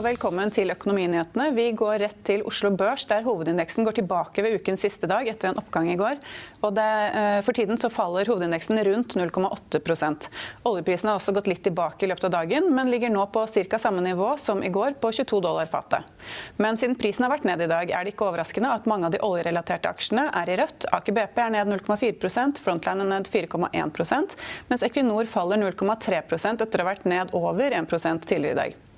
og velkommen til Økonominyhetene. Vi går rett til Oslo Børs, der hovedindeksen går tilbake ved ukens siste dag etter en oppgang i går. Og det, eh, for tiden så faller hovedindeksen rundt 0,8% Oljeprisen har også gått litt tilbake i løpet av dagen, men ligger nå på ca. samme nivå som i går, på 22 dollar fatet. Men siden prisen har vært ned i dag, er det ikke overraskende at mange av de oljerelaterte aksjene er i rødt. Aker BP er ned 0,4 Frontline er ned 4,1% mens Equinor faller 0,3% etter å ha vært ned over 1% tidligere i dag.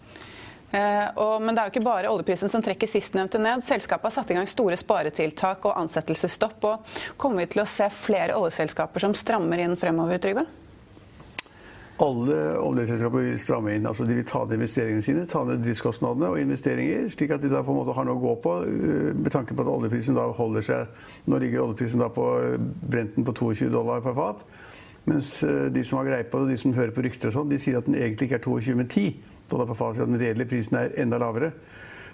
Eh, og, men det er jo ikke bare oljeprisen som trekker sistnevnte ned. Selskapet har satt i gang store sparetiltak og ansettelsesstopp. og Kommer vi til å se flere oljeselskaper som strammer inn fremover, Trygve? Alle oljeselskaper vil stramme inn. altså De vil ta ned investeringene sine, ta ned driftskostnadene og investeringer, slik at de da på en måte har noe å gå på, uh, med tanke på at oljeprisen da holder seg Nå ligger oljeprisen da på uh, Brenten på 22 dollar per fat. Mens de som har greie på det, og de som hører på rykter og sånn, de sier at den egentlig ikke er 22, men 10 dollar per fat. at den reelle prisen er enda lavere.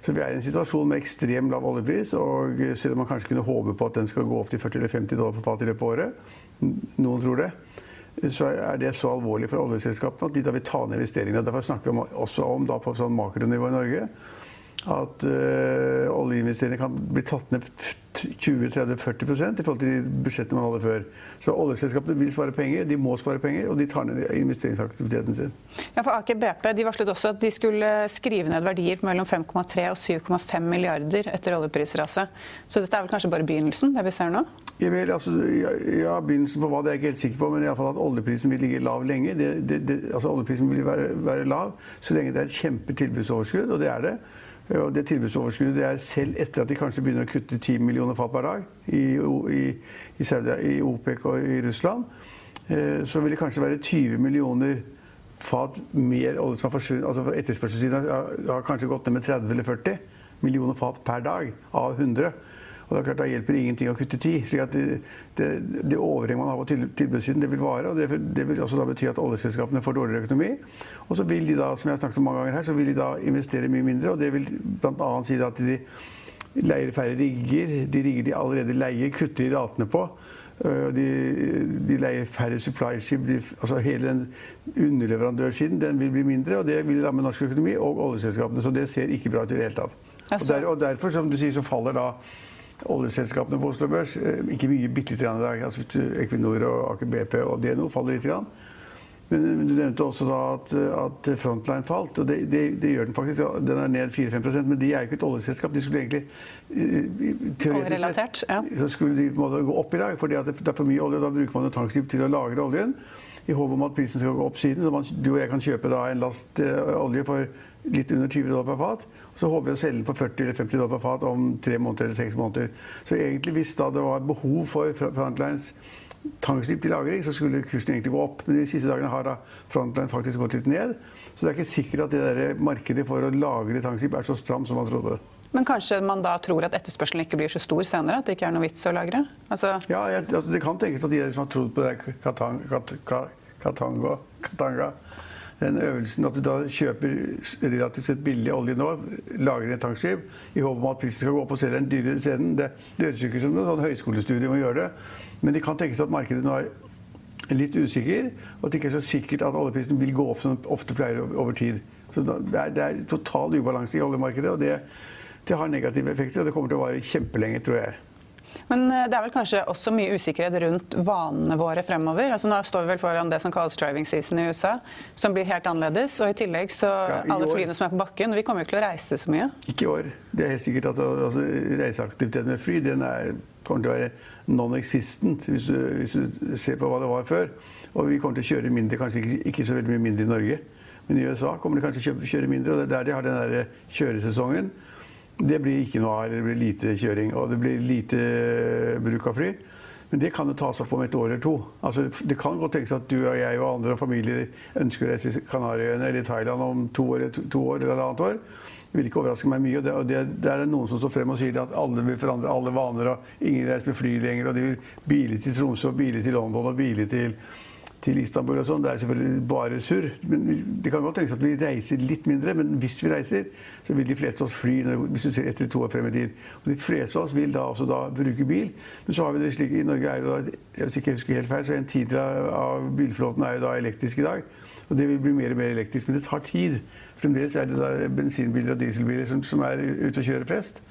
Så vi er i en situasjon med ekstrem lav oljepris. Og selv om man kanskje kunne håpe på at den skal gå opp til 40 eller 50 dollar på fat i løpet av året, noen tror det, så er det så alvorlig for oljeselskapene at de da vil ta ned investeringene. Derfor snakker vi også om da på sånn makronivå i Norge at øh, oljeinvesteringene kan bli tatt ned 20-30-40% i forhold til de budsjettene man hadde før. Så oljeselskapene vil spare penger, de må spare penger, og de tar ned investeringsaktiviteten sin. Ja, for Aker BP de varslet også at de skulle skrive ned verdier mellom 5,3 og 7,5 milliarder etter oljeprisraset. Så dette er vel kanskje bare begynnelsen, det vi ser nå? Ja, vel, altså, ja, Begynnelsen på hva det er jeg ikke helt sikker på, men i alle fall at oljeprisen vil ligge lav lenge. Det, det, det, altså Oljeprisen vil være, være lav så lenge det er et kjempetilbudsoverskudd, og det er det. Og det tilbudsoverskuddet det er selv etter at de kanskje begynner å kutte 10 millioner fat per dag i, i, i, Saudi, i OPEC og i Russland. Eh, så vil det kanskje være 20 millioner fat mer olje som har forsvunnet. Altså Etterspørselssiden har, kanskje gått ned med 30 eller 40 millioner fat per dag av 100. Og det er klart, Da hjelper det ingenting å kutte tid. slik at Det, det, det overhenget man har på tilbudssiden, det vil vare. og Det, det vil også da bety at oljeselskapene får dårligere økonomi. Og så vil de da, som jeg har snakket om mange ganger her, så vil de da investere mye mindre. og Det vil bl.a. si at de leier færre rigger. De rigger de allerede leier, kutter i ratene på. De, de leier færre supply ship. De, altså hele den underleverandørsiden den vil bli mindre. og Det vil ramme norsk økonomi og oljeselskapene. Så det ser ikke bra ut i det hele tatt. Og, der, og derfor, som du sier, så faller da oljeselskapene på Oslo Børs. Ikke mye, bitte litt i dag. Altså, Equinor og Aker BP og DNO faller litt. Grann. Men du nevnte også da at, at Frontline falt, og det, det, det, gjør den faktisk. Den er ned 4-5% men de er jo ikke et oljeselskap. De skulle egentlig teoretisk sett ja. så skulle de måtte gå opp i dag, fordi det, er for mye olje. Da bruker man jo tankskip til å lagre oljen i håp om at prisen skal gå opp siden. Så man, du og jeg kan kjøpe da en last uh, olje for litt under 20 dollar per fat. Og så håper vi å selge den for 40 eller 50 dollar per fat om tre måneder eller seks måneder. Så egentlig hvis da det var behov for Frontlines tankskip til lagring, så skulle kursen egentlig gå opp. Men de siste dagene har da Frontline faktisk gått litt ned. Så det er ikke sikkert at det der markedet for å lagre tankskip er så stramt som man trodde. Men kanskje man da tror at etterspørselen ikke blir så stor senere? At det ikke er noe vits å lagre? Altså... Ja, jeg, altså, Det kan tenkes at de som har trodd på det Kat, Katanga, Katanga den øvelsen at du da kjøper relativt sett billig olje nå, lager et tankskip i håp om at prisen skal gå opp og selge den dyrere isteden. Det, det høres ikke ut som noe sånn høyskolestudium å gjøre det, men det kan tenkes at markedet nå er litt usikker, og at det ikke er så sikkert at oljeprisen vil gå opp som den ofte pleier over tid. Så det er, det er total ubalanse i oljemarkedet, og det, det har negative effekter. Og det kommer til å vare kjempelenge, tror jeg. Men eh, det er vel kanskje også mye usikkerhet rundt vanene våre fremover. Altså Nå står vi vel foran det som kalles driving season i USA, som blir helt annerledes. Og i tillegg så ja, i alle flyene som er på bakken. Vi kommer jo ikke til å reise så mye. Ikke i år. Det er helt sikkert at altså, reiseaktiviteten med fly den er kommer til å være non-existent hvis, hvis, du ser på hva det var før. Og vi kommer til å kjøre mindre, kanskje ikke, ikke så veldig mye mindre i Norge. Men i USA kommer de kanskje til å kjøre mindre, og det er der de har den der kjøresesongen. Det blir ikke noe av, det blir lite kjøring, og det blir lite bruk av fly. Men det kan jo tas opp om et år eller to. Altså, det kan godt tenkes at du og jeg og andre familier ønsker å reise til Kanariøyene eller Thailand om to år, to år eller halvannet år. Det vil ikke overraske meg mye. og det, og det, det er noen som står frem og sier at alle vil forandre alle vaner, og ingen reiser med fly lenger, og de vil bile til Tromsø, og bile til London og bile til til Istanbul og sånn. Det er selvfølgelig bare surr. Men det kan godt tenkes at vi reiser litt mindre, men hvis vi reiser, så vil de fleste av oss fly hvis du ser etter to år frem i tid. Og de fleste av oss vil da også da bruke bil. Men så har vi det slik i Norge er jo da, hvis ikke jeg husker helt feil, så en tidel av bilflåten er jo da elektrisk i dag. Og det vil bli mer og mer elektrisk. Men det tar tid. Fremdeles er det da bensinbiler og dieselbiler som, som er ute og kjører flest.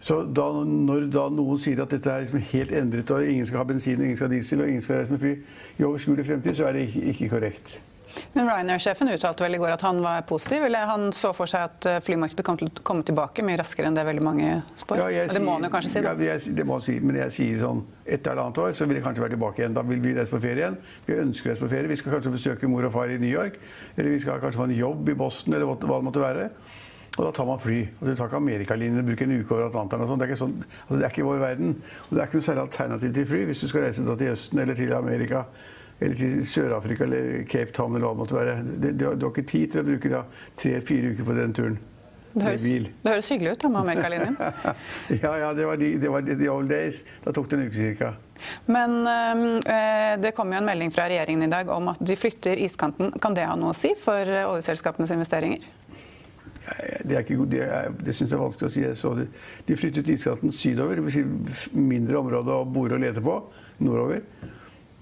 Så da, når da noen sier at dette er liksom helt endret, og ingen skal ha bensin, ingen skal ha diesel og ingen skal reise med fly i overskuelig fremtid, så er det ikke, korrekt. Men Ryanair-sjefen uttalte vel i går at han var positiv. eller Han så for seg at eh, flymarkedet kom til å komme tilbake mye raskere enn det veldig mange spår. Ja, det må han jo kanskje si? da. Ja, jeg, det må han si, men jeg sier sånn eller annet år så vil jeg kanskje være tilbake igjen. Da vil vi reise på ferie igjen. Vi ønsker å reise på ferie. Vi skal kanskje besøke mor og far i New York. Eller vi skal kanskje få en jobb i Boston, eller hva det måtte være. Og da tar man fly. Og Du tar ikke amerikalinjen og bruker en uke over Atlanteren. og sånn. Det, sånn, altså det er ikke vår verden. Og det er ikke noe særlig alternativ til fly hvis du skal reise til Østen eller til Amerika. Eller til Sør-Afrika eller Cape Town eller hva det måtte være. Du, har ikke tid til å bruke tre-fire uker på den turen. Det høres, det høres, hyggelig ut da, med amerikalinjen. ja, ja, det var, de, det var the old days. Da tok det en uke ca. Men øh, det kom jo en melding fra regjeringen i dag om at de flytter iskanten. Kan det ha noe å si for oljeselskapenes investeringer? Det, er det, det syns jeg er vanskelig å si. Så de, de flyttet iskanten sydover, Det Si mindre område å bore og lete på. Nordover.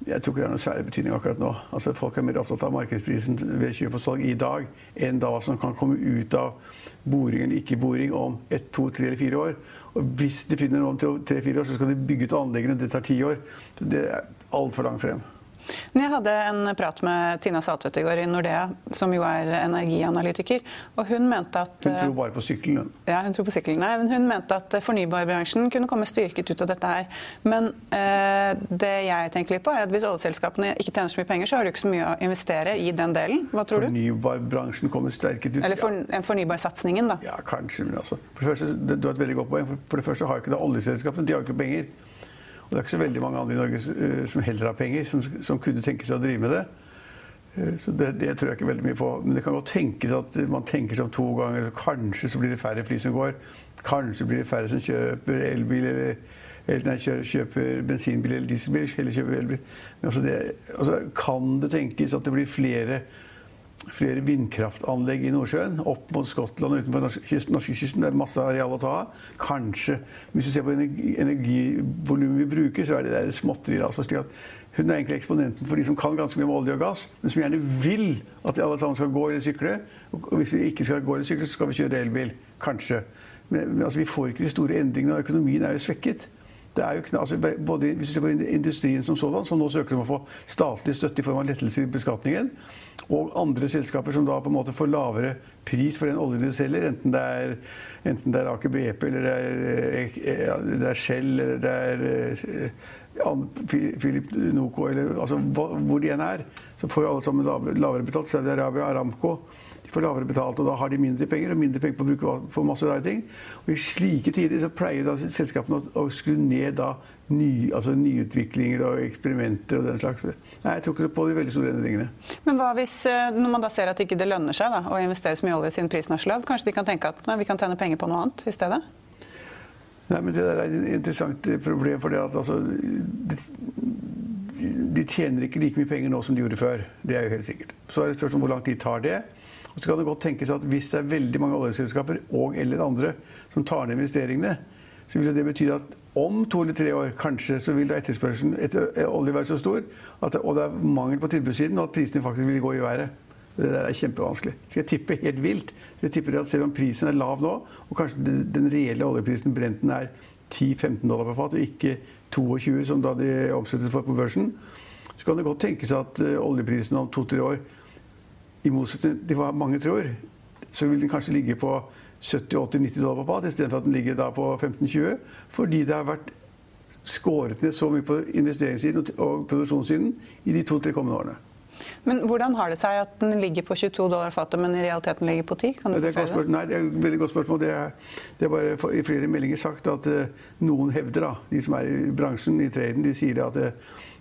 Jeg tror ikke det har noen særlig betydning akkurat nå. Altså, folk er mer opptatt av markedsprisen ved kjøp og salg i dag enn da som kan komme ut av boring eller ikke-boring om ett, to, tre eller fire år. Og hvis de finner noe om tre-fire år, så skal de bygge ut anleggene. Det tar ti år. Det er altfor langt frem. Jeg hadde en prat med Tina Saltvedt i går i Nordea, som jo er energianalytiker. og Hun mente at Hun tror bare på sykkelen? Ja, hun tror på sykkelen. Nei, men hun mente at fornybarbransjen kunne komme styrket ut av dette her. Men eh, det jeg tenker litt på, er at hvis oljeselskapene ikke tjener så mye penger, så har du ikke så mye å investere i den delen. Hva tror du? Fornybarbransjen kommer sterket ut. Eller for, fornybarsatsingen, da. Ja, kanskje. Men altså, for det første, du har et veldig godt poeng. For det første har ikke det oljeselskapene. De har ikke penger. Og det er ikke så veldig mange andre i Norge eh, som heller har penger, som, som kunne tenke seg å drive med det. Eh, så det, det, tror jeg ikke veldig mye på. Men det kan godt tenkes at man tenker seg om to ganger. Kanskje så blir det færre fly som går. Kanskje blir det færre som kjøper elbil eller, eller nei, kjøper, kjøper bensinbil eller dieselbil. Eller kjøper elbil. Men altså det, altså kan det tenkes at det blir flere flere vindkraftanlegg i Nordsjøen, opp mot Skottland utenfor norskekysten. Det er masse areal å ta av. Kanskje. Hvis du ser på energivolumet vi bruker, så er det der småtteri. Altså, hun er egentlig eksponenten for de som kan ganske mye om olje og gass, men som gjerne vil at alle sammen skal gå eller sykle. Og hvis vi ikke skal gå eller sykle, så skal vi kjøre elbil. Kanskje. Men, altså, vi får ikke de store endringene, og økonomien er jo svekket. Jo altså, både Hvis du ser på industrien som sådan, som nå søker om å få statlig støtte i form av lettelser i beskatningen, og andre selskaper som da på en måte får lavere pris for den oljen de selger, enten det er, enten det er Aker BP, eller det er, eh, det er Shell, eller det er Philip Noco, eller altså, hvor de enn er, så får jo alle sammen lavere betalt. Saudi-Arabia, Aramco de får lavere betalt, og da har de mindre penger og mindre penger på å bruke på masse rare ting. Og I slike tider så pleier da selskapene å, skru ned da ny, altså nyutviklinger og eksperimenter og den slags. Nei, Jeg tror ikke på de veldig store endringene. Men hva hvis, eh, når man da ser at det ikke lønner seg da, å investere så mye olje siden prisen er så kanskje de kan tenke at nei, vi kan tjene penger på noe annet i stedet? Nei, men Det der er et interessant problem. for det at altså, de, de tjener ikke like mye penger nå som de gjorde før. Det er jo helt sikkert. Så er det spørsmål om hvor lang tid tar det. Og så kan det godt tenkes at hvis det er veldig mange oljeselskaper og eller andre som tar ned investeringene, så vil det bety at om to eller tre år kanskje så vil etterspørselen etter olje være så stor at det, og det er mangel på tilbudssiden, og at prisene faktisk vil gå i været. Det der er kjempevanskelig. Skal jeg tippe helt vilt? Jeg tipper at Selv om prisen er lav nå, og kanskje den reelle oljeprisen Brenten er 10-15 dollar per fat, og ikke 22 som da de omsluttet for på børsen, så kan det godt tenkes at eh, oljeprisen om to-tre år i motsetning til hva mange tror, så vil den kanskje ligge på 70-80-90 dollar på fat istedenfor at den ligger da på 15-20. Fordi det har vært skåret ned så mye på investeringssiden og produksjonssiden i de to-tre kommende årene. Men hvordan har det seg at den ligger på 22 dollar fatet, men i realiteten ligger på 10? Kan du det, er det? Nei, det er et veldig godt spørsmål. Det er, det er bare i flere meldinger sagt at uh, noen hevder, da, de som er i bransjen, i traden, de sier at det,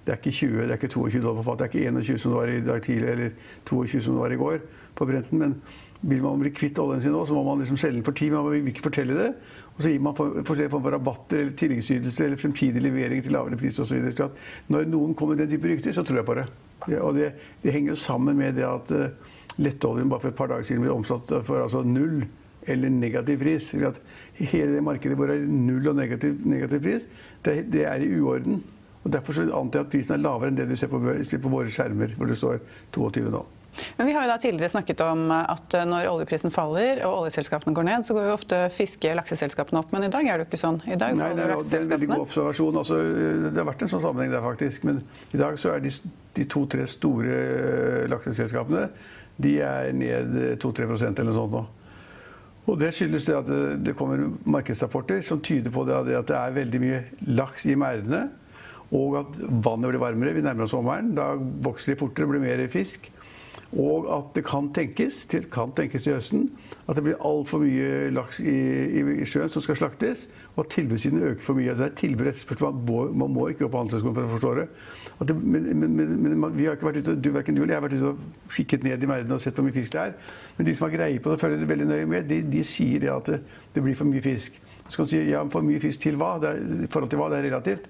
det er ikke 20, det er ikke 22 dollar på fatet, det er ikke 21 som det var i dag tidlig, eller 22 som det var i går på Brenten. Men vil man bli kvitt oljen sin nå, så må man liksom selge den for tid. Man vil ikke fortelle det. Og så gir man forskjellige former for rabatter eller tilleggsytelser eller fremtidige leveringer til lavere pris osv. Når noen kommer med den type rykter, så tror jeg på det. Og det, det henger sammen med det at uh, lettoljen bare for et par dager siden ble omsatt for altså null eller negativ pris. Hele det markedet hvor det er null og negativ, negativ pris, det, det, er i uorden. Og Derfor antar jeg at prisen er lavere enn det du ser på, ser på våre skjermer, hvor det står 22 nå. Men Vi har jo da tidligere snakket om at når oljeprisen faller og oljeselskapene går ned, så går jo ofte fiske- og lakseselskapene opp. Men i dag er det jo ikke sånn. I dag Nei, det er, det er en veldig god observasjon. Altså, det har vært en sånn sammenheng der, faktisk. Men i dag så er de, de to-tre store eh, lakseselskapene de er ned 2-3% eller noe sånt nå. Og Det skyldes det at det kommer markedsrapporter som tyder på det at det er veldig mye laks i merdene. Og at vannet blir varmere. Vi nærmer oss sommeren. Da vokser de fortere, blir mer fisk. Og at det kan tenkes til, kan tenkes til høsten at det blir altfor mye laks i, i, i, sjøen som skal slaktes, og at tilbudssiden øker for mye. Det er tilbud etterspørsel. Man må ikke opp på handelshøyskolen for å forstå det. det men, men, men, men, har ute, du, du eller jeg har vært ute og kikket ned i merdene og sett hvor mye fisk det er. Men de som har greie på det og følger det veldig nøye med, de, de sier det at det, det, blir for mye fisk. Så kan du si ja, for mye fisk til hva? I forhold til hva? Det er relativt.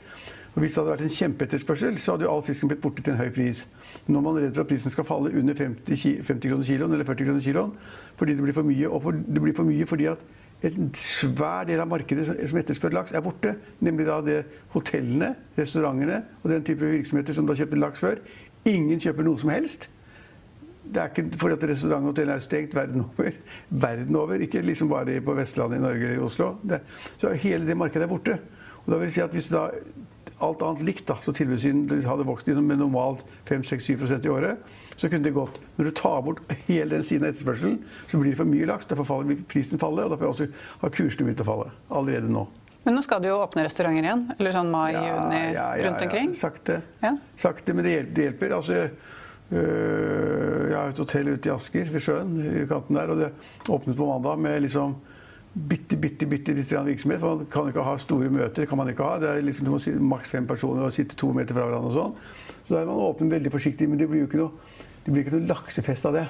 Og Hvis det hadde vært en kjempeetterspørsel, så hadde jo all fisken blitt borte til en høy pris. Nå er man redd for at prisen skal falle under 50, 50 kroner kiloen eller 40 kroner kiloen fordi det blir for mye. Og for, det blir for mye fordi at en svær del av markedet som etterspør laks, er borte. Nemlig da det hotellene, restaurantene og den type virksomheter som da kjøper laks før. Ingen kjøper noe som helst. Det er ikke fordi at restaurant og hotell er stengt verden over. Verden over, Ikke liksom bare på Vestlandet i Norge eller i Oslo. Det, så hele det markedet er borte. Og da vil jeg si at Hvis du da alt annet likt, da, så tilbudssiden hadde vokst med normalt 5-6-7 i året, så kunne det gått. Når du tar bort hele den siden av etterspørselen, så blir det for mye laks. Derfor vil prisen falle, og derfor også har kursene begynt å falle. Allerede nå. Men nå skal du jo åpne restauranter igjen? Eller sånn mai-juni ja, ja, ja, rundt omkring? Sakte. Sakte, men det hjelper. Det hjelper. Altså, øh, jeg har et hotell ute i Asker, ved sjøen, i kanten der, og det åpnet på mandag med liksom bitte, bitte, bitte litt virksomhet. For man kan ikke ha store møter. kan man ikke ha. Det er liksom, Du må si maks fem personer og sitte to meter fra hverandre. og sånn. Så da er man åpen veldig forsiktig. Men det blir jo ikke noe, det blir ikke noe laksefest av det.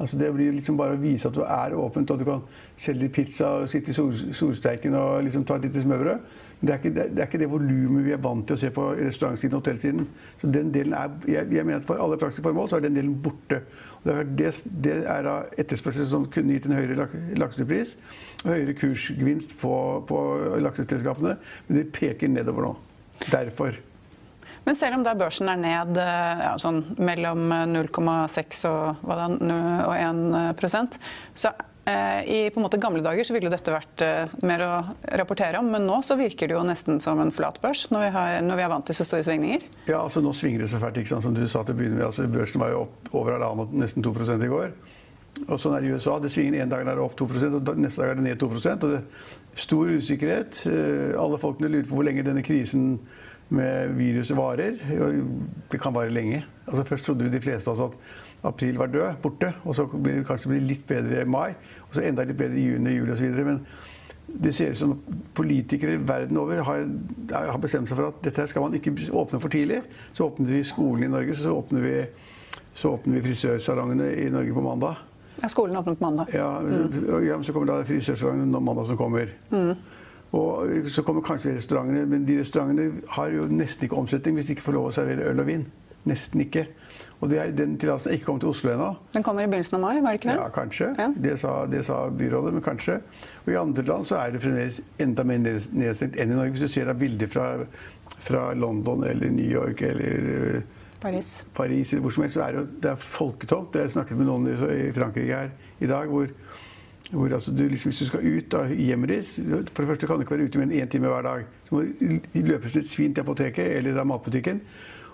Altså Det blir liksom bare å vise at du er åpent, og at du kan selge pizza og sitte i sol, solsteiken og liksom ta et lite smørbrød. Men det er ikke det, det, er ikke det volumet vi er vant til å se på restaurantsiden og hotellsiden. Så den delen er, jeg, jeg mener at For alle praktiske formål så er den delen borte. Det det, er da etterspørsel som kunne gitt en høyere laksepris, høyere kursgevinst på, på lakseselskapene, men de peker nedover nå. Derfor. Men selv om da børsen er ned ja, sånn mellom 0,6 og, og 1% så Eh, I på en måte gamle dager så ville dette vært eh, mer å rapportere om, men nå så virker det jo nesten som en flat børs, når vi, har, når vi er vant til så store svingninger. Ja, altså nå svinger det så fælt, ikke sant, som du sa til å med. Altså, børsen var jo opp over halvannen, nesten 2 i går. Og sånn er det i USA. Det svinger En dag er det opp 2 og neste dag er det ned 2 og det er Stor usikkerhet. Eh, alle folkene lurer på hvor lenge denne krisen med viruset varer. Det kan vare lenge. Altså Først trodde vi de fleste av oss at april var død, borte. Og så blir det kanskje litt bedre i mai, og så enda litt bedre i juni, juli osv. Men det ser ut som politikere verden over har, har, bestemt seg for at dette skal man ikke åpne for tidlig. Så åpner vi skolen i Norge, så åpner vi, så åpner vi frisørsalongene i Norge på mandag. Ja, Skolen åpner på mandag. Ja, mm. ja Så kommer da frisørsalongene mandag som kommer. Mm. Og så kommer kanskje restaurantene, men de restaurantene har jo nesten ikke omsetning hvis de ikke får lov å servere øl og vin. Nesten ikke. Og det, Den tillatelsen er ikke kommet til Oslo ennå. Den kommer i begynnelsen av mai? var det ikke det? Ja, kanskje. Ja. Det, sa, det, sa, byrådet, men kanskje. Og I andre land så er det fremdeles enda mer nedstengt enn i Norge. Hvis du ser bilder fra, fra, London eller New York eller eh, Paris. Paris eller hvor som helst, så er det, det er folketomt. Jeg snakket med noen i Frankrike her i dag. hvor hvor altså du liksom, Hvis du skal ut av hjemmet ditt For det første kan du ikke være ute mer enn én time hver dag. Så må du løpe som et svin til apoteket eller da matbutikken.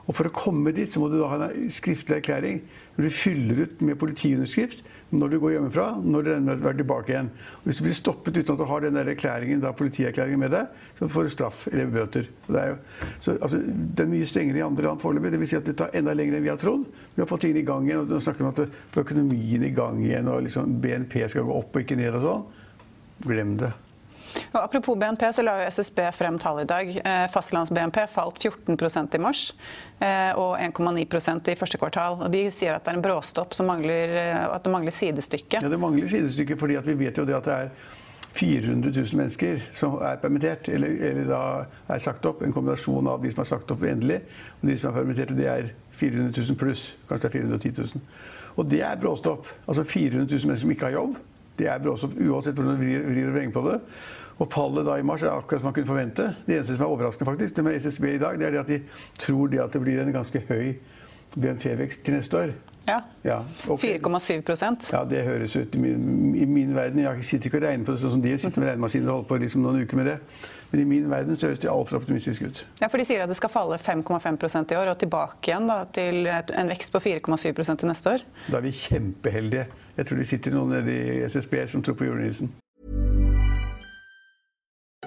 Og For å komme dit så må du da ha en skriftlig erklæring når du fyller ut med politiunderskrift når du går hjemmefra, når du regner med å være tilbake igjen. Og hvis du blir stoppet uten at du har den der erklæringen, da politierklæringen med deg, så får du straff eller bøter. Det er, jo, så, altså, det er mye strengere i andre land foreløpig. Det vil si at det tar enda lenger enn vi har trodd. Vi har fått tingene i gang igjen. og Nå snakker vi om at få økonomien i gang igjen, og liksom BNP skal gå opp og ikke ned og sånn. Glem det. Og apropos BNP, så la jo SSB frem tall i dag. Eh, Fastlands-BNP falt 14% i mars eh, og 1,9% i første kvartal. Og De sier at det er en bråstopp som mangler, eh, at det mangler sidestykke. Ja, Det mangler sidestykke fordi vi vet jo det at det er 400 000 mennesker som er permittert, eller, eller da er sagt opp. En kombinasjon av de som er sagt opp endelig, og de som er permittert. Det er 400 000 pluss. Kanskje det er 410 000. Og det er bråstopp. Altså 400 000 mennesker som ikke har jobb. Det er bråstopp uansett hvordan du vrir og vrenger på det. Og fallet da i mars er akkurat som man kunne forvente. Det eneste som er overraskende faktisk, det med SSB i dag, det er det at de tror det at det blir en ganske høy BNP-vekst til neste år. Ja. ja okay. 4,7% Ja, det høres ut i min, i min, verden. Jeg sitter ikke og regner på det sånn som de sitter med regnemaskiner og holder på liksom noen uker med det. Men i min verden så høres det altfor optimistisk ut. Ja, for De sier at det skal falle 5,5% i år og tilbake igjen da, til en vekst på 4,7 til neste år. Da er vi kjempeheldige. Jeg tror det sitter noen nede i SSB som tror på julenissen.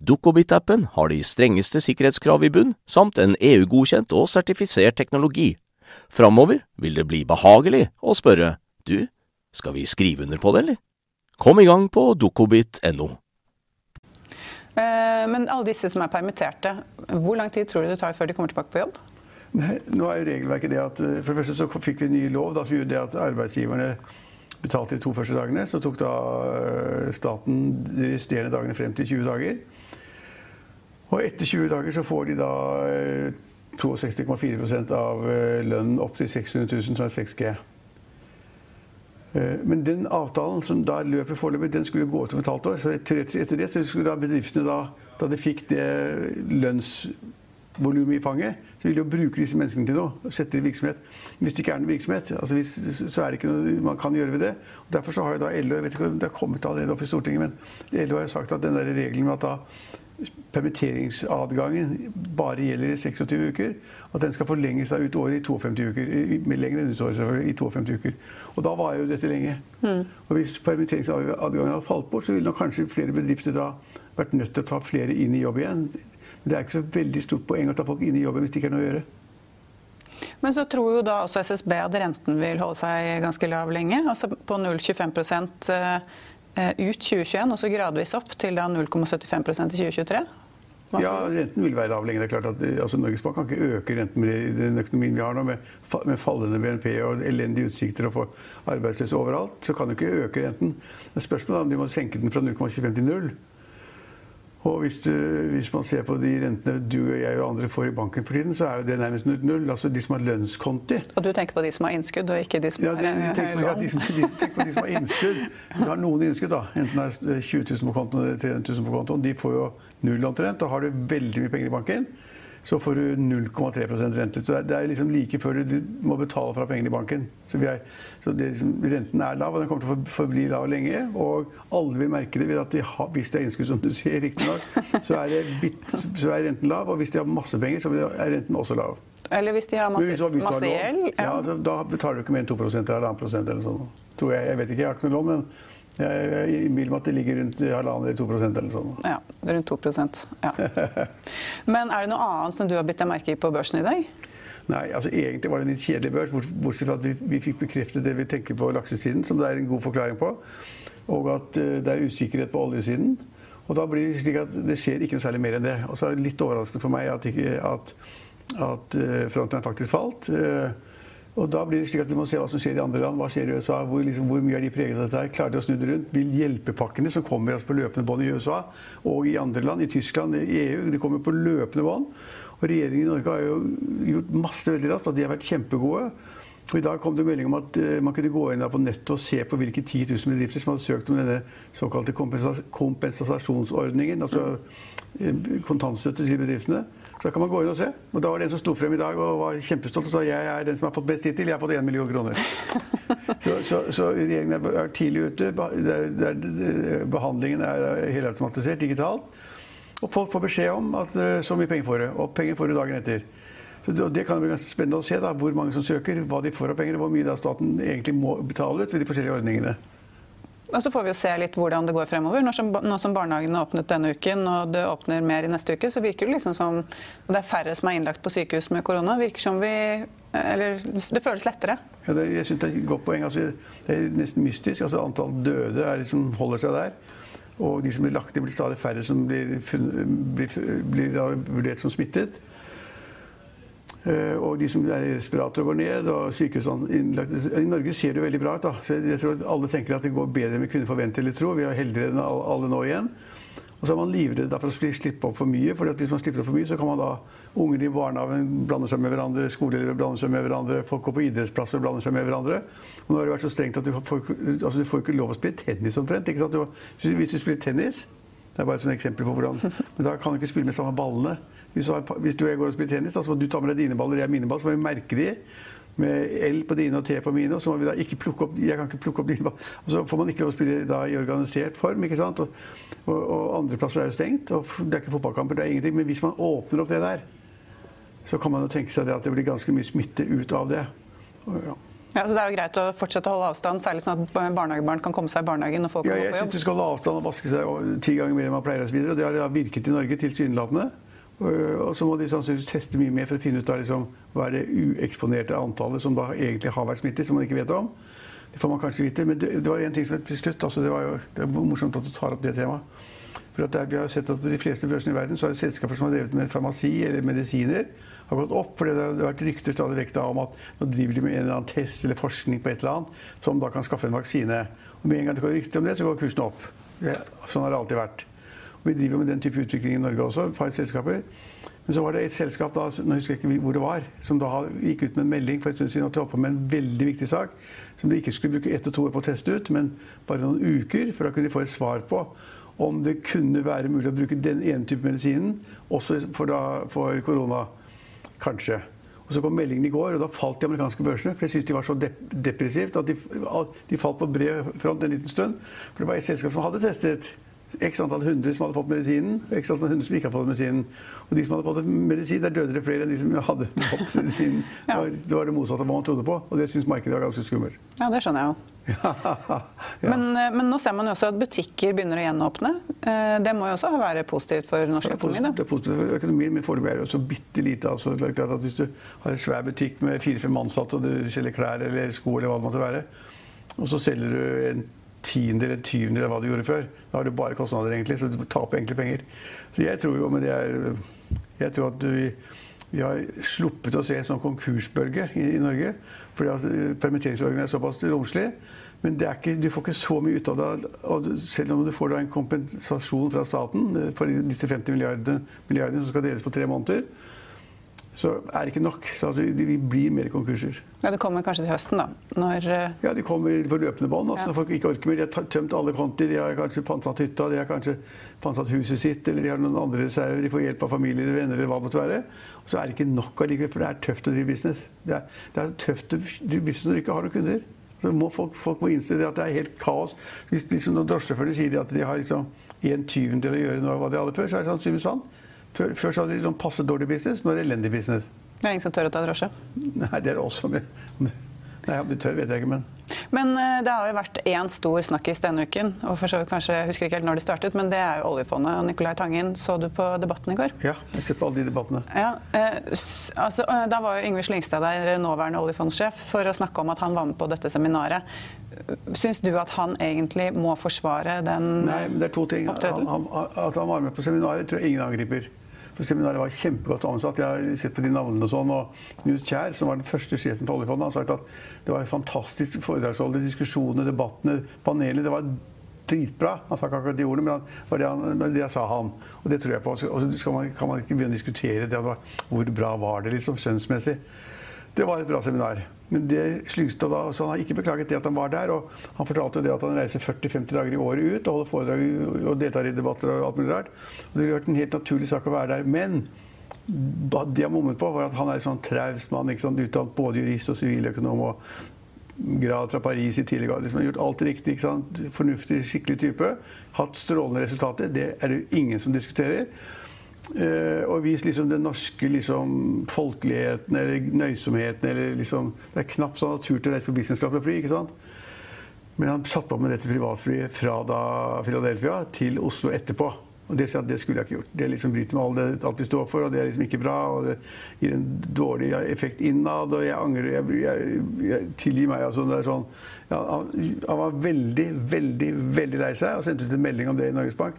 Dukkobit-appen har de strengeste sikkerhetskrav i bunn, samt en EU-godkjent og sertifisert teknologi. Framover vil det bli behagelig å spørre du, skal vi skrive under på det, eller? Kom i gang på dukkobit.no. Eh, men alle disse som er permitterte, hvor lang tid tror du det tar før de kommer tilbake på jobb? Nei, nå er jo regelverket det at eh, For det første så fikk vi en ny lov da, som gjorde det at arbeidsgiverne betalte de to første dagene. Så tok da eh, staten de resterende dagene frem til 20 dager. Og etter 20 dager så får de da 62,4 eh, av eh, lønnen opp til 600 000, som er 6G. Men den avtalen som da løper foreløpig, den skulle gå ut om et halvt år. Så etter det så skulle da bedriftene, da, da de fikk det lønns volumet i fanget, så vil de jo bruke disse menneskene til noe. Sette det i virksomhet. Hvis det ikke er noen virksomhet, altså hvis, så er det ikke noe man kan gjøre ved det. Og derfor så har jo da LO jeg vet ikke om det har kommet allerede opp i Stortinget, men LO har jo sagt at den der regelen med at da permitteringsadgangen bare gjelder i 26 uker. At den skal forlenge seg ut året i 52 uker. Med lenger enn ut året i 52 uker. Og da var jo dette lenge. Mm. Og hvis permitteringsadgangen hadde falt bort, så ville nok kanskje flere bedrifter da vært nødt til å ta flere inn i jobb igjen. Men det er ikke så veldig stort poeng å ta folk inn i jobben hvis det ikke er noe å gjøre. Men så tror jo da også SSB at renten vil holde seg ganske lav lenge, altså på 0,25 eh, ut 2021, og så gradvis opp til da 0,75% i 2023? Ja, renten vil være lav lenge. Det er klart at altså, Norges Bank kan ikke øke renten med den økonomien vi har nå, med, med fallende BNP og elendige utsikter og få arbeidsløse overalt. Så kan du ikke øke renten. Men spørsmålet er om de må senke den fra 0,25 til 0. Og hvis, du, hvis, man ser på de rentene du og jeg og andre får i banken for tiden, så er jo det nærmest null. Altså de som har lønnskonti. Og du tenker på de som har innskudd, og ikke de som ja, de, de tenker lån? ja, de som, de, tenker på de som har innskudd. Så har noen innskudd, da. Enten det er 20 000 på kontoen eller 300 000 på kontoen. De får jo null omtrent. Da har du veldig mye penger i banken. Så får du 0,3% rente. Så det er liksom like før du må betale fra pengene i banken. Så, er, så liksom, renten er lav, og den kommer til å forbli lav lenge. Og alle vil merke det ved at de har, hvis det er innskudd, som du sier, riktignok, så, så er renten lav. Og hvis de har masse penger, så er renten også lav. Eller hvis de har masse, gjeld? Ja, altså, da betaler du ikke mer enn 2 eller 1,5% eller sånt. Tror jeg. Jeg vet ikke, jeg har ikke noe lån, men jeg innbiller meg at det ligger rundt halvannen eller 2% eller sånn. Ja, rundt 2% ja. Men er det noe annet som du har bitt deg merke i på børsen i dag? Nei, altså egentlig var det en litt kjedelig børs, bortsett fra at vi, vi fikk bekreftet det vi tenker på laksesiden, som det er en god forklaring på. Og at uh, det er usikkerhet på oljesiden. Og da blir det slik at det skjer ikke noe særlig mer enn det. Og så er det litt overraskende for meg at, at, at uh, frontline faktisk falt. Og da blir det slik at Vi må se hva som skjer i andre land. Hva skjer i USA? Hvor, liksom, hvor mye er de preget av dette? her? Klarer de å snu det rundt? Vil hjelpepakkene som kommer altså på løpende bånd i USA og i andre land, i Tyskland, i EU, de kommer på løpende bånd. Og regjeringen i Norge har jo gjort masse veldig raskt. at De har vært kjempegode. Og I dag kom det melding om at uh, man kunne gå inn på nettet og se på hvilke 10 000 bedrifter som hadde søkt om denne såkalte kompensasjonsordningen. Altså uh, kontantstøtte til bedriftene. Så da kan man gå inn og se. Og da var det en som sto frem i dag og var kjempestolt og sa jeg er den som har fått best hittil. Jeg har fått 1 million kroner. Så, så, så regjeringen er tidlig ute. Behandlingen er helautomatisert digitalt. Og folk får beskjed om at eh, så mye penger får du. Og penger får du dagen etter. Så det kan bli ganske spennende å se da, hvor mange som søker, hva de får av penger, og hvor mye da staten egentlig må betale ut ved de forskjellige ordningene. Og så får vi jo se litt hvordan det går fremover. Nå som, nå som åpnet denne uken og det åpner mer i neste uke, så virker det liksom som det er færre som er innlagt på sykehus med korona. virker som vi, eller Det føles lettere. Ja, det, jeg synes det er et godt poeng. Altså, det er nesten mystisk. Altså, antall døde liksom, holder seg der. Og de som blir lagt inn, blir stadig færre som blir, blir, blir vurdert som smittet. Eh, og de som er i respirator, går ned. og innlagt. I Norge ser det veldig bra ut. da. Så jeg tror at Alle tenker at det går bedre enn vi kunne forvente eller tro. Vi er heldigere enn alle nå igjen. Og så er man livredd for å slippe opp for mye. for hvis man slipper opp for mye, så kan man da Unger i barnehagen blander seg med hverandre, skoleelever blander seg med hverandre, folk går på idrettsplasser og blander seg med hverandre. Og nå har det vært så strengt at du får, altså du får ikke lov å spille tennis omtrent. Hvis du spiller tennis det er bare et eksempel på hvordan Men da kan du ikke spille med samme ballene. Hvis hvis du og jeg går og spiller tennis, så må du ta med deg dine baller og jeg mine baller, så må vi merke de med L på dine og T på mine. og så må vi da ikke plukke opp, Jeg kan ikke plukke opp dine baller. Og så får man ikke lov å spille da i organisert form. ikke sant? Og, og, og andre plasser er jo stengt. og Det er ikke fotballkamper, det er ingenting. Men hvis man åpner opp det der, så kan man jo tenke seg det at det blir ganske mye smitte ut av det. Og, ja. Ja, så Det er jo greit å fortsette å holde avstand, særlig sånn at barnehagebarn kan komme seg i barnehagen og folk ja, komme på jobb? Jeg syns du skal holde avstand og vaske seg ti ganger mer enn man pleier. Og, så videre, og det har virket i Norge tilsynelatende. Og så må de sannsynligvis teste mye mer for å finne ut av liksom, hva er det ueksponerte antallet som da egentlig har vært smittet, som man ikke vet om. Det får man kanskje vite. Men det, det var en ting som til slutt altså det, var jo, det er morsomt at du tar opp det temaet. For at vi har sett at de fleste børsene i verden så det selskaper som har drevet med farmasi eller medisiner, har gått opp. For det har vært rykter stadig vekk om at nå driver de med en eller annen test eller forskning på et eller annet som da kan skaffe en vaksine. Og med en gang det går rykter om det, så går kursen opp. Ja, sånn har det alltid vært. Vi driver med den type utvikling i Norge også, et par selskaper. Men så var det et selskap da, nå husker jeg ikke hvor det var, som da gikk ut med en melding for en stund siden de holdt på med en veldig viktig sak som de ikke skulle bruke ett og to år på å teste ut, men bare noen uker, for å kunne få et svar på om det kunne være mulig å bruke den ene type medisinen også for, da, for korona. Kanskje. Og Så kom meldingen i går, og da falt de amerikanske børsene. For jeg syntes de var så dep depressivt at de, de falt på bred front en liten stund. For det var et selskap som hadde testet x antall hundre som hadde fått medisinen, og x antall hundre som ikke hadde fått medisinen. Og de som hadde fått medisin, der døde det flere enn de som hadde fått medisinen. ja. Det var det motsatte av hva man trodde på, og det syns markedet var ganske skummelt. Ja, det skjønner jeg jo. ja. men, eh, men, nå ser man jo også at butikker begynner å gjenåpne. Eh, det må jo også være positivt for norsk økonomi? Det er positivt for økonomien, men foreløpig er det så bitte lite. Altså, det er klart at hvis du har en svær butikk med fire-fem ansatte, og du selger klær eller sko, eller hva det måtte være, og så selger du en tiendedel eller tyvendedel av hva du gjorde før. Da har du bare kostnader, egentlig, så du taper egentlig penger. Så jeg tror jo, men det er Jeg tror at vi, vi har sluppet å se en sånn konkursbølge i, i Norge. Fordi at eh, permitteringsordningen er såpass romslig. Men ikke, du får ikke så mye ut av det. Og selv om du får en kompensasjon fra staten eh, for disse 50 milliardene, milliardene som skal deles på tre måneder, så er det ikke nok. Så altså, vi blir mer konkurser. Ja, Det kommer kanskje til høsten, da? Når uh... Ja, de kommer på løpende bånd. Altså, ja. Når folk ikke orker mer. De har tømt alle konti, de har kanskje pantsatt hytta, de har kanskje pantsatt huset sitt, eller de har noen andre reserver, de får hjelp av familie eller venner eller hva det måtte være. Og så er det ikke nok allikevel, for det er tøft å drive business. Det er, det er tøft å drive business når du ikke har noen kunder. Så må folk, folk, må innse at det er helt kaos. Hvis liksom, drosjesjåførene sier at de har liksom en tyvendel å gjøre nå hva de hadde før, så er det sannsynligvis sant. Før, før så hadde de liksom passe dårlig business, nå er det elendig business. Det er ingen som tør å ta drosje? Nei, det er det også. Nei, om de tør, vet jeg ikke, men Men eh, det har jo vært én stor snakkis denne uken, og for så vidt kanskje, jeg husker ikke helt når det startet, men det er jo oljefondet. Og Nicolai Tangen, så du på debatten i går? Ja, jeg ser på alle de debattene. Ja, eh, altså, eh, Da var jo Yngve Slyngstad der, nåværende oljefondsjef, for å snakke om at han var med på dette seminaret. Syns du at han egentlig må forsvare den Nei, det er to ting. Han, han, at han var med på seminaret, tror jeg ingen angriper. For seminaret var kjempegodt ansatt. Jeg har sett på de navnene og sånn. Og Knut Kjær, som var den første sjefen for oljefondet, har sagt at det var fantastisk foredragsholder, diskusjoner, debattene, panelet. Det var dritbra. Han sa ikke akkurat de ordene, men det var det, han, det sa han. Og det tror jeg på. Og så kan man ikke begynne å diskutere det. Hvor bra var det, liksom, skjønnsmessig. Det var et bra seminar. Men det Slyngstad da, så han har ikke beklaget det at han var der. og Han fortalte det at han reiser 40-50 dager i året ut og holder foredrag og deltar i debatter og alt mulig rart. Og Det ville vært en helt naturlig sak å være der. Men det jeg mummet på, var at han er en sånn traust mann. Utdannet både jurist og siviløkonom. og grad fra Paris i tidligere grad. Liksom, har gjort alt riktig. Fornuftig, skikkelig type. Hatt strålende resultater. Det er det ingen som diskuterer. Uh, og vis liksom den norske liksom, folkeligheten eller nøysomheten. Eller liksom, det er knapt natur til å reise på businessklasse med fly. ikke sant? Men han satte på med dette privatflyet fra da Philadelphia til Oslo etterpå. Og det, det skulle jeg ikke gjort. Det liksom bryter med alt, alt vi står for, og det er liksom ikke bra. Og det gir en dårlig effekt innad, og jeg angrer. Jeg, jeg, jeg tilgir meg. Altså, det er sånn, ja, han, han var veldig, veldig, veldig lei seg og sendte ut en melding om det i Norges Bank.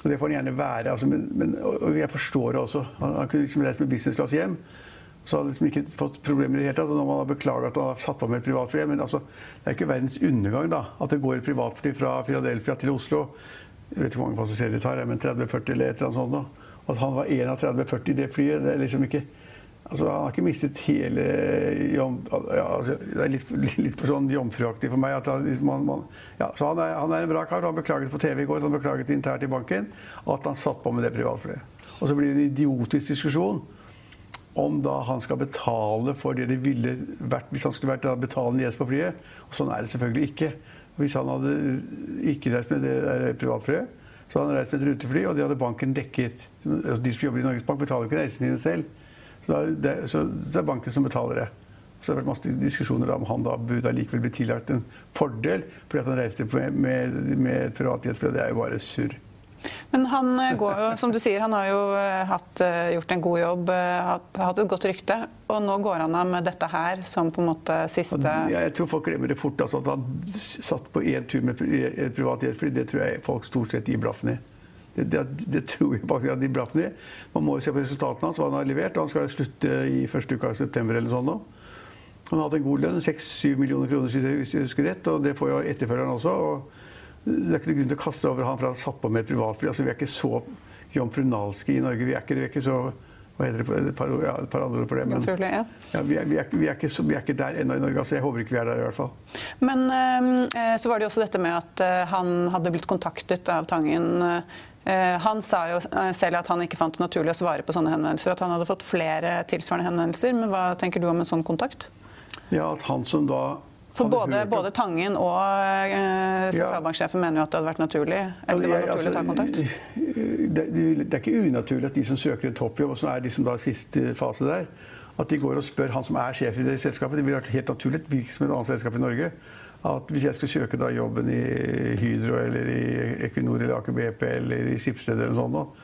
Og det får han gjerne være. Altså, men, men, og jeg forstår det også. Han, han kunne liksom reist med business class hjem. Så hadde liksom ikke fått problemer i det hele tatt. Og når man har beklaget at han har satt på med et privatfly Men altså, det er ikke verdens undergang da, at det går et privatfly fra Philadelphia til Oslo. Jeg vet ikke hvor mange passasjerer det tar, men 30-40 eller et eller annet sånt. Og at han var en av 30-40 i det flyet, det er liksom ikke Altså, han har ikke mistet hele jom, ja, altså, Det er litt, litt, for sånn jomfruaktig for meg. Han, man, man, ja, så han er, han er, en bra kar. Han beklaget på TV i går han beklaget internt i banken at han satt på med det privatflyet. Og så blir det en idiotisk diskusjon om da han skal betale for det det ville vært hvis han skulle vært betalende gjest på flyet. Og sånn er det selvfølgelig ikke. Hvis han hadde ikke reist med det privatflyet, så hadde han reist med et rutefly, og det hadde banken dekket. Altså, de som jobber i Norges Bank, betaler ikke reisene sine selv. Så det, så det er banken som betaler det. Så det har vært masse diskusjoner om han da burde allikevel bli tillagt en fordel fordi han reiste med, med, med privatjet, for det er jo bare surr. Men han eh, går jo, som du sier, han har jo eh, hatt, eh, gjort en god jobb, hatt, hatt, et godt rykte. Og nå går han av med dette her som på en måte siste Jeg tror folk glemmer det fort. Altså, at han satt på én tur med et privat jetfly, det tror jeg folk stort sett gir blaffen i. Det, det, det, tror jeg faktisk at de blaffen i. Man må jo se på resultatene hans, hva han har levert. Han skal slutte i første uka av september eller sånn nå. Han har hatt en god lønn, 6-7 millioner kroner hvis jeg husker rett, og det får jo etterfølgeren også. og Det er ikke noe grunn til å kaste over han for han satt på med et privatfly. Altså, vi er ikke så jomfrunalske i Norge. Vi er ikke, vi er ikke så hva heter det, et par, ja, et par andre ord for det. Men, ja. Vi, er, vi, er, vi, er vi, er, ikke der ennå i Norge. altså Jeg håper ikke vi er der i hvert fall. Men eh, så var det jo også dette med at eh, han hadde blitt kontaktet av Tangen Eh, han sa jo eh, selv at han ikke fant det naturlig å svare på sånne henvendelser. At han hadde fått flere tilsvarende henvendelser. Men hva tenker du om en sånn kontakt? Ja, at han som da for både, både, Tangen og eh, sentralbanksjefen ja. mener jo at det hadde vært naturlig? Eller det var naturlig altså, å ta kontakt? Det, det, det, er ikke unaturlig at de som søker en toppjobb, og som er liksom da siste fase der, at de går og spør han som er sjef i det selskapet. Det ville vært helt naturlig, hvilket som et annet selskap i Norge at hvis jeg skulle søke da jobben i Hydro eller i Equinor eller Aker BP eller i Skipsted eller noe sånt,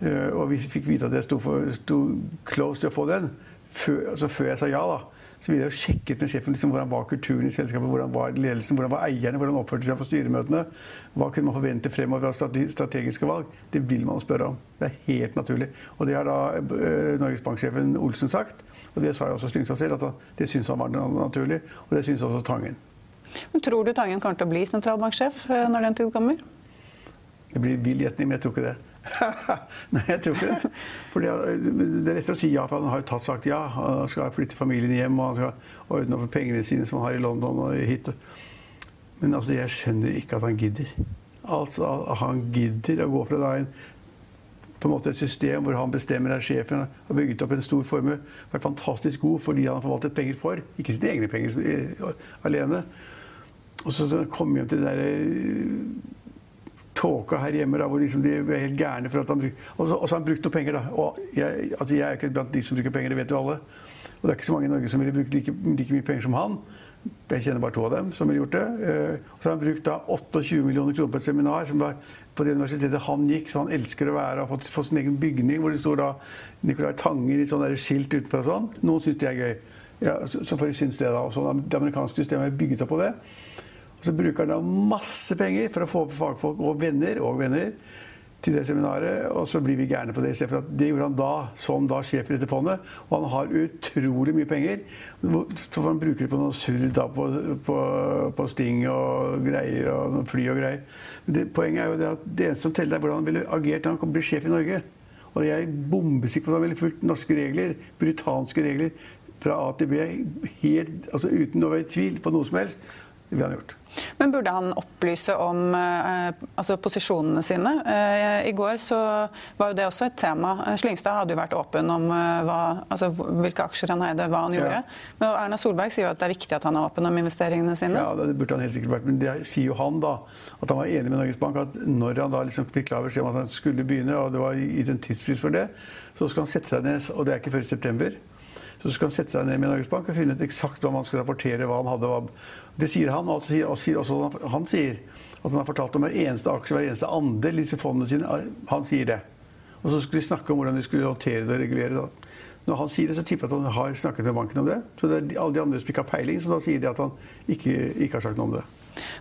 eh, og vi fikk vite at jeg sto, for, sto close til å få den, før, altså før jeg sa ja, da, så ville jeg jo sjekket med sjefen liksom, hvordan var kulturen i selskapet, hvordan var ledelsen, hvordan var eierne, hvordan oppførte seg på styremøtene. Hva kunne man forvente fremover av strategiske valg? Det vil man spørre om. Det er helt naturlig. Og det har da uh, Norges Bank-sjefen Olsen sagt, og det sa jo også Slyngstad selv, at det syns han var naturlig, og det syns også Tangen. Men tror du Tangen kommer til å bli sentralbanksjef eh, når den tid kommer? Det blir vill gjetning, men jeg tror ikke det. Nei, jeg tror ikke det. Fordi, det er lettere å si ja, for han har jo tatt sagt ja. Han skal flytte familien hjem, og han skal ordne opp pengene sine som han har i London og hit. Men altså, jeg skjønner ikke at han gidder. Altså, Han gidder å gå fra da en på en måte et system hvor han bestemmer, er sjefen, har bygget opp en stor formue. Vært fantastisk god fordi han har forvaltet penger for, ikke sine egne penger eh, alene. Og så, så kom hjem til det derre tåka her hjemme da, hvor liksom de er helt gærne for at han Og så har han brukt noe penger, da. Og jeg, altså jeg er ikke blant de som bruker penger, det vet jo alle. Og det er ikke så mange i Norge som ville brukt like, like, mye penger som han. Jeg kjenner bare to av dem som ville gjort det. Uh, og så har han brukt da 28 millioner kroner på et seminar som var på det universitetet han gikk, så han elsker å være, har fått, fått sin egen bygning hvor det står da Nicolai Tanger i sånn skilt utenfor og sånn. Noen syns det er gøy. Ja, så får de synes det, da. Og så det amerikanske systemet er bygget opp på det. Og så bruker han da masse penger for å få fagfolk og venner og venner til det seminaret, og så blir vi gærne på det. For at det gjorde han da, som da sjef i dette fondet. Og han har utrolig mye penger. For han bruker det på noe surr da, på, på, på, Sting og greier, og fly og greier. Det, poenget er jo det at det eneste som teller, er hvordan han ville agert da han ble sjef i Norge. Og jeg er bombesikker på at han ville fulgt norske regler, britanske regler, fra A til B, helt, altså uten å være i tvil på noe som helst. Det ville han gjort. Men burde han opplyse om eh, altså posisjonene sine? Eh, I går så var jo det også et tema. Slyngstad hadde jo vært åpen om eh, hva, altså, hvilke aksjer han eide, hva han ja. gjorde. Men Erna Solberg sier jo at det er viktig at han er åpen om investeringene sine. Ja, det burde han helt sikkert vært. Men det sier jo han, da. At han var enig med Norges Bank. At når han da liksom fikk klar beskjed om at han skulle begynne, og det var gitt en tidsfrist for det, så skal han sette seg ned, og det er ikke før i september. Så skal han sette seg ned med Norges Bank og finne ut eksakt hva man skal rapportere, hva han hadde. Det sier han, og sier også han sier at han har fortalt om hver eneste aksje, hver eneste andel i disse fondene sine. Han sier det. Og så skulle de snakke om hvordan de skulle håndtere det og regulere det. Når han sier det, så tipper jeg at han har snakket med banken om det. Så det er alle de andre som ikke har peiling, så da sier de at han ikke, ikke har sagt noe om det.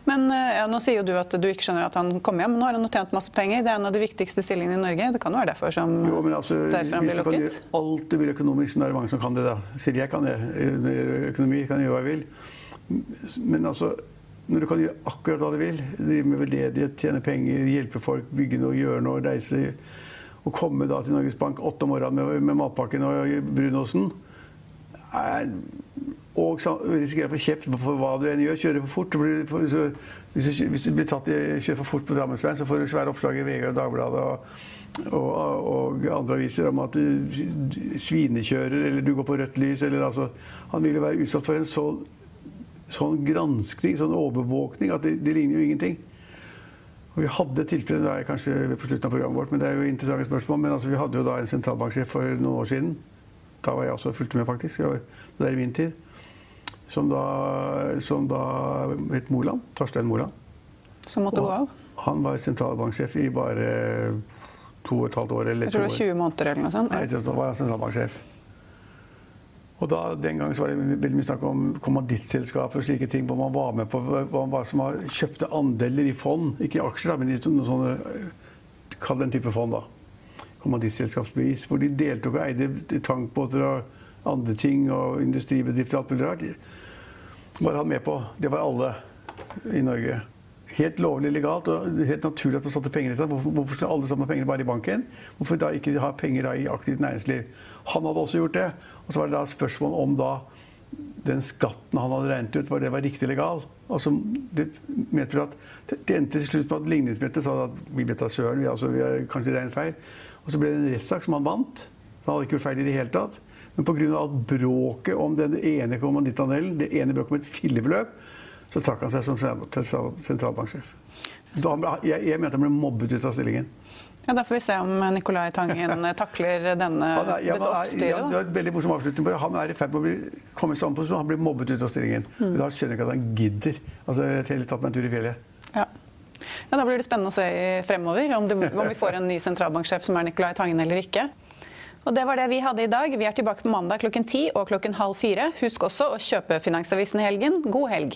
Men ja, Nå sier jo du at du ikke skjønner at han kommer hjem. Nå har han tjent masse penger. Det er en av de viktigste stillingene i Norge. Det kan jo være derfor, som, jo, men altså, derfor han blir lokket? Hvis du kan gjøre alt du vil økonomisk, så er det mange som kan det. da. Selv jeg kan det. Økonomi kan gjøre hva jeg vil. Men altså når du kan gjøre akkurat hva du vil, drive med veldedighet, tjene penger, hjelpe folk, bygge noe, gjøre noe, reise Å komme da til Norges Bank åtte om morgenen med, med matpakken og brunosten og risikerer å få kjeft for hva du enn gjør. Kjører for fort. For, så, hvis, du, hvis, du, blir tatt i kjører for fort på Drammensveien, så får du svære oppslag i VG og Dagbladet og, og, og, andre aviser om at du svinekjører eller du går på rødt lys. Eller, altså, han vil jo være utsatt for en så, sånn granskning, sånn overvåkning, at det, det ligner jo ingenting. Og Vi hadde et tilfelle er kanskje på slutten av programmet vårt, men det er jo interessante spørsmål. Men altså, vi hadde jo da en sentralbanksjef for noen år siden. Da var jeg også fulgte med, faktisk. Det er i min tid som da, som da het Moland. Torstein Moland. Som måtte gå av? Han var sentralbanksjef i bare to og et halvt år. Eller jeg tror det var 20 måneder eller noe sånt. Nei, da var han sentralbanksjef. Og da, Den gangen var det veldig mye snakk om kommandittselskaper og slike ting. Hvor man var med på hva man som kjøpte andeler i fond. Ikke i aksjer, da, men i noen sånne Kall det en type fond, da. Kommandittselskapsbevis. Hvor de deltok og eide tankbåter og andre ting og industribedrifter og alt mulig rart var han med på. Det var alle i Norge. Helt lovlig legalt og helt naturlig at man satte penger i det. Hvorfor, skulle alle sammen ha pengene bare i banken? Hvorfor da ikke ha penger i aktivt næringsliv? Han hadde også gjort det. Og så var det da spørsmål om da den skatten han hadde regnet ut, var det var riktig legal. Og som det medførte at det endte til slutt på at ligningsmøtet sa at vi vet da søren, vi, altså, vi har kanskje regnet feil. Og så ble det en rettssak som han vant. Han hadde ikke gjort feil i det hele tatt. Men pga. bråket om den ene kommandittandelen, det ene bråket om et fillebeløp, så trakk han seg som sentralbanksjef. Jeg, jeg mente han ble mobbet ut av stillingen. Ja, Da får vi se om Nicolai Tangen takler denne, er, ja, dette oppstyret. Ja, det var et veldig morsom avslutning. på det. Han er i ferd med å bli, komme i samme posisjon. Han blir mobbet ut av stillingen. Mm. Da skjønner jeg ikke at han gidder. Altså, jeg heller tatt meg en tur i fjellet. Ja. ja. Da blir det spennende å se fremover om, det, om vi får en ny sentralbanksjef som er Nicolai Tangen eller ikke. Og Det var det vi hadde i dag. Vi er tilbake på mandag klokken ti og klokken halv fire. Husk også å kjøpe Finansavisen i helgen. God helg.